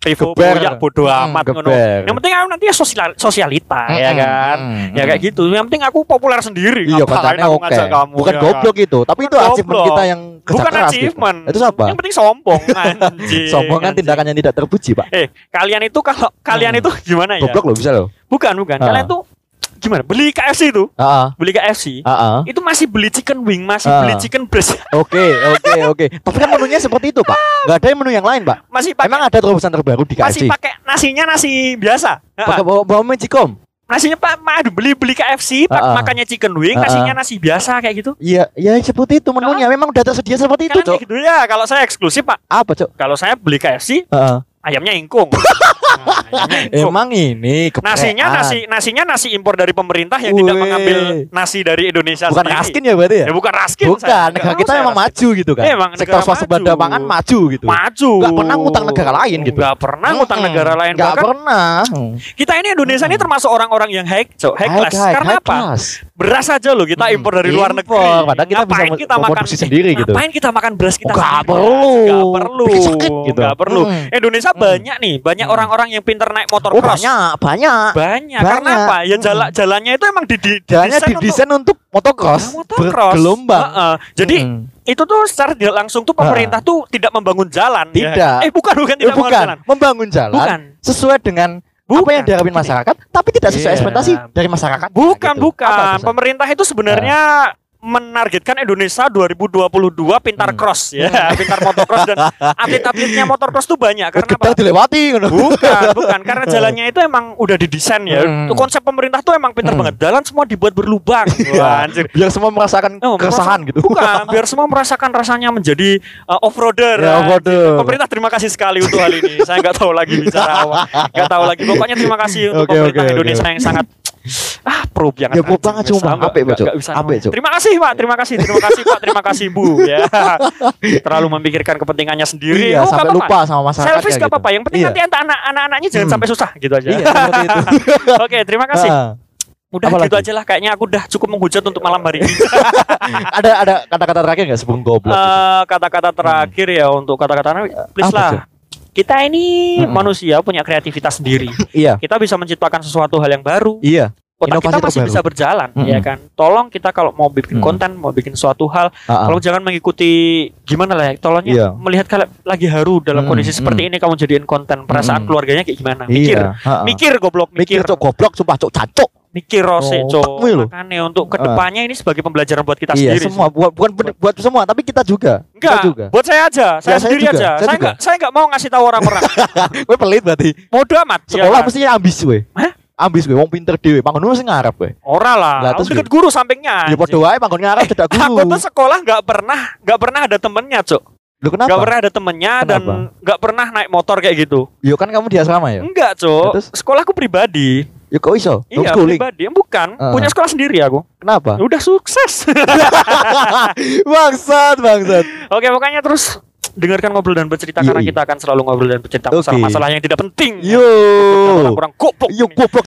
Speaker 1: Geber.
Speaker 2: ya bodo
Speaker 1: Mm,
Speaker 2: amat ngono. Yang penting aku nanti ya sosial sosialita ya
Speaker 1: Mm-mm.
Speaker 2: kan.
Speaker 1: Mm-mm.
Speaker 2: Ya kayak gitu. Yang penting aku populer sendiri.
Speaker 1: Iya, katanya
Speaker 2: aku ngajak kamu,
Speaker 1: Bukan
Speaker 2: ya
Speaker 1: goblok itu, tapi
Speaker 2: Bukan
Speaker 1: itu achievement
Speaker 2: goblok.
Speaker 1: kita yang
Speaker 2: Bukan
Speaker 1: gitu.
Speaker 2: achievement.
Speaker 1: Itu apa?
Speaker 2: Yang penting sombong anjing.
Speaker 1: Sombong kan tindakan yang tidak terpuji, Pak.
Speaker 2: Eh, kalian itu kalau kalian
Speaker 1: Hmm.
Speaker 2: itu gimana ya?
Speaker 1: Goblok loh bisa loh.
Speaker 2: Bukan, bukan.
Speaker 1: Ah.
Speaker 2: Kalian tuh gimana? Beli KFC itu,
Speaker 1: Heeh.
Speaker 2: beli KFC.
Speaker 1: Heeh.
Speaker 2: Itu masih beli chicken wing, masih
Speaker 1: Ah.
Speaker 2: beli chicken breast.
Speaker 1: Oke, oke, oke. Tapi kan menunya seperti itu, Pak. Gak ada menu yang lain, Pak.
Speaker 2: Masih pakai
Speaker 1: Emang ada terobosan terbaru di
Speaker 2: masih
Speaker 1: KFC?
Speaker 2: pakai nasinya nasi biasa.
Speaker 1: Pakai bawa, bawa magicom?
Speaker 2: Nasinya Pak, aduh beli beli KFC, pak
Speaker 1: Ah, ah.
Speaker 2: makannya chicken wing,
Speaker 1: Ah, ah.
Speaker 2: nasinya nasi biasa kayak gitu.
Speaker 1: Iya, iya seperti itu menunya. Memang udah tersedia seperti itu,
Speaker 2: Kalian
Speaker 1: Cok.
Speaker 2: gitu ya. Kalau saya eksklusif pak,
Speaker 1: Apa, Cok?
Speaker 2: kalau saya beli KFC ingkung. Nah, ayamnya ingkung.
Speaker 1: Emang ini kepean.
Speaker 2: Nasinya nasi nasinya nasi impor dari pemerintah yang tidak
Speaker 1: Wih.
Speaker 2: mengambil nasi dari Indonesia
Speaker 1: bukan
Speaker 2: sendiri.
Speaker 1: raskin ya berarti ya?
Speaker 2: Ya bukan raskin.
Speaker 1: Bukan, negara kita
Speaker 2: saya
Speaker 1: maju gitu kan.
Speaker 2: Emang
Speaker 1: Sektor swasembada pangan maju gitu.
Speaker 2: maju.
Speaker 1: Nggak pernah ngutang negara lain gitu.
Speaker 2: Enggak pernah ngutang
Speaker 1: Mm-mm.
Speaker 2: negara lain.
Speaker 1: Nggak
Speaker 2: Bahkan
Speaker 1: pernah.
Speaker 2: kita ini Indonesia ini termasuk orang-orang yang high, so, high, class.
Speaker 1: high-
Speaker 2: Karena
Speaker 1: high
Speaker 2: apa?
Speaker 1: class.
Speaker 2: Beras aja loh kita impor dari luar negeri.
Speaker 1: Padahal kita bisa
Speaker 2: Ngapain
Speaker 1: mem-
Speaker 2: kita makan
Speaker 1: sendiri gitu.
Speaker 2: Ngapain kita makan beras kita
Speaker 1: Nggak
Speaker 2: sendiri?
Speaker 1: perlu.
Speaker 2: Nggak perlu.
Speaker 1: Gitu.
Speaker 2: Nggak perlu. Indonesia banyak nih, banyak
Speaker 1: Mm.
Speaker 2: Orang-orang yang pintar naik motor
Speaker 1: Oh
Speaker 2: cross.
Speaker 1: banyak, banyak.
Speaker 2: Banyak. Karena
Speaker 1: Banyak.
Speaker 2: apa? Ya
Speaker 1: Mm.
Speaker 2: jalan jalannya itu emang di, di,
Speaker 1: Jalannya
Speaker 2: didesain untuk-
Speaker 1: untuk motocross,
Speaker 2: Nah, motocross.
Speaker 1: bergelombang.
Speaker 2: Heeh. Jadi
Speaker 1: Mm.
Speaker 2: itu tuh secara tidak langsung tuh pemerintah tuh tidak membangun jalan. ya.
Speaker 1: Tidak.
Speaker 2: Eh bukan bukan
Speaker 1: Eh,
Speaker 2: tidak membangun
Speaker 1: bukan
Speaker 2: jalan.
Speaker 1: membangun jalan
Speaker 2: Bukan.
Speaker 1: sesuai dengan apa
Speaker 2: Bukan.
Speaker 1: yang diharapin masyarakat, tapi tidak sesuai
Speaker 2: Iya.
Speaker 1: ekspektasi dari masyarakat.
Speaker 2: Bukan
Speaker 1: Gitu.
Speaker 2: bukan.
Speaker 1: Apa?
Speaker 2: Pemerintah itu sebenarnya menargetkan Indonesia 2022 pintar
Speaker 1: Hmm.
Speaker 2: cross ya, pintar motocross dan atlet-atletnya motocross tuh banyak karena
Speaker 1: kita
Speaker 2: apa?
Speaker 1: dilewati.
Speaker 2: Bukan, bukan karena jalannya itu emang udah didesain ya.
Speaker 1: Hmm.
Speaker 2: Konsep pemerintah tuh emang pintar
Speaker 1: Hmm.
Speaker 2: banget. Jalan semua dibuat berlubang. Wah, anjir.
Speaker 1: Biar semua merasakan
Speaker 2: Oh,
Speaker 1: keresahan gitu.
Speaker 2: Bukan, biar semua merasakan rasanya menjadi uh, off-roader.
Speaker 1: Ya, off-roader.
Speaker 2: Pemerintah terima kasih sekali untuk hal ini. Saya nggak tahu lagi bicara apa. Nggak tahu lagi. Pokoknya terima kasih untuk
Speaker 1: Oke,
Speaker 2: pemerintah
Speaker 1: oke.
Speaker 2: Indonesia yang sangat ah pro banget.
Speaker 1: Ya, pro banget,
Speaker 2: bisa
Speaker 1: Apik,
Speaker 2: ngomong.
Speaker 1: Cuk.
Speaker 2: Terima kasih Pak, terima kasih, terima kasih Pak, terima kasih Bu ya. Terlalu memikirkan kepentingannya sendiri.
Speaker 1: Iya,
Speaker 2: Oh,
Speaker 1: sampai
Speaker 2: apa-apa.
Speaker 1: lupa sama masyarakatnya
Speaker 2: Selfish gak
Speaker 1: gitu.
Speaker 2: apa-apa. Yang penting
Speaker 1: Iya.
Speaker 2: nanti anak anak-anaknya jangan
Speaker 1: Hmm.
Speaker 2: sampai susah gitu aja.
Speaker 1: Iya, itu.
Speaker 2: Oke, terima kasih.
Speaker 1: Ah,
Speaker 2: Udah
Speaker 1: Apa
Speaker 2: gitu aja lah. Kayaknya aku udah cukup menghujat untuk malam hari ini.
Speaker 1: ada ada kata-kata terakhir nggak sebelum goblok?
Speaker 2: Eh, kata-kata terakhir ya untuk kata-kata please
Speaker 1: Apa
Speaker 2: lah.
Speaker 1: tuh?
Speaker 2: Kita ini
Speaker 1: Mm-mm.
Speaker 2: manusia punya kreativitas sendiri.
Speaker 1: Iya,
Speaker 2: Kita bisa menciptakan sesuatu hal yang baru.
Speaker 1: iya.
Speaker 2: Otak
Speaker 1: Inovasi
Speaker 2: kita masih
Speaker 1: terbaru.
Speaker 2: bisa berjalan,
Speaker 1: Mm-mm.
Speaker 2: ya kan. Tolong kita kalau mau bikin
Speaker 1: Mm.
Speaker 2: konten, mau bikin suatu hal,
Speaker 1: Ah, ah.
Speaker 2: tolong jangan mengikuti gimana lah ya. Tolongnya
Speaker 1: Iya.
Speaker 2: melihat kalian lagi haru dalam
Speaker 1: Mm,
Speaker 2: kondisi seperti
Speaker 1: mm.
Speaker 2: ini kamu jadiin konten perasaan
Speaker 1: Mm.
Speaker 2: keluarganya kayak gimana? Mikir.
Speaker 1: Iya, ah, ah.
Speaker 2: Mikir goblok,
Speaker 1: mikir
Speaker 2: mikir.
Speaker 1: cok goblok sumpah cok cancok
Speaker 2: mikir sih,
Speaker 1: Oh,
Speaker 2: Cok. Makanya untuk ke depannya ini sebagai pembelajaran buat kita
Speaker 1: iya,
Speaker 2: sendiri.
Speaker 1: semua buat bukan buat, buat semua, tapi kita juga.
Speaker 2: Enggak,
Speaker 1: Kita juga.
Speaker 2: buat saya aja, saya
Speaker 1: Ya, saya
Speaker 2: sendiri
Speaker 1: juga,
Speaker 2: aja.
Speaker 1: saya
Speaker 2: Saya enggak saya enggak mau ngasih tahu orang-orang.
Speaker 1: Gue pelit berarti.
Speaker 2: Bodoh amat. ya
Speaker 1: Sekolah
Speaker 2: kan?
Speaker 1: mesti ambis gue.
Speaker 2: Hah?
Speaker 1: Ambis gue, wong pinter dhewe. Panggon sing ngarep gue.
Speaker 2: Ora lah. Aku
Speaker 1: terus
Speaker 2: deket guru sampingnya.
Speaker 1: Ya padha wae panggon ngarep cedak
Speaker 2: Aku
Speaker 1: guru.
Speaker 2: tuh sekolah nggak pernah nggak pernah ada temennya, Cok.
Speaker 1: Lu kenapa?
Speaker 2: pernah ada temennya dan
Speaker 1: Kenapa?
Speaker 2: nggak pernah naik motor kayak gitu.
Speaker 1: Yo kan kamu di asrama ya?
Speaker 2: Enggak, Cok.
Speaker 1: Terus?
Speaker 2: Sekolahku pribadi.
Speaker 1: Ya kok iso?
Speaker 2: Iya, pribadi. Bukan,
Speaker 1: Ah.
Speaker 2: punya sekolah sendiri aku.
Speaker 1: Kenapa?
Speaker 2: Udah sukses.
Speaker 1: bangsat, bangsat.
Speaker 2: Oke, makanya terus dengarkan ngobrol dan bercerita
Speaker 1: Yoi.
Speaker 2: karena kita akan selalu ngobrol dan bercerita
Speaker 1: Oke.
Speaker 2: masalah-masalah yang tidak penting.
Speaker 1: Yo.
Speaker 2: Kurang goblok.
Speaker 1: Yo goblok.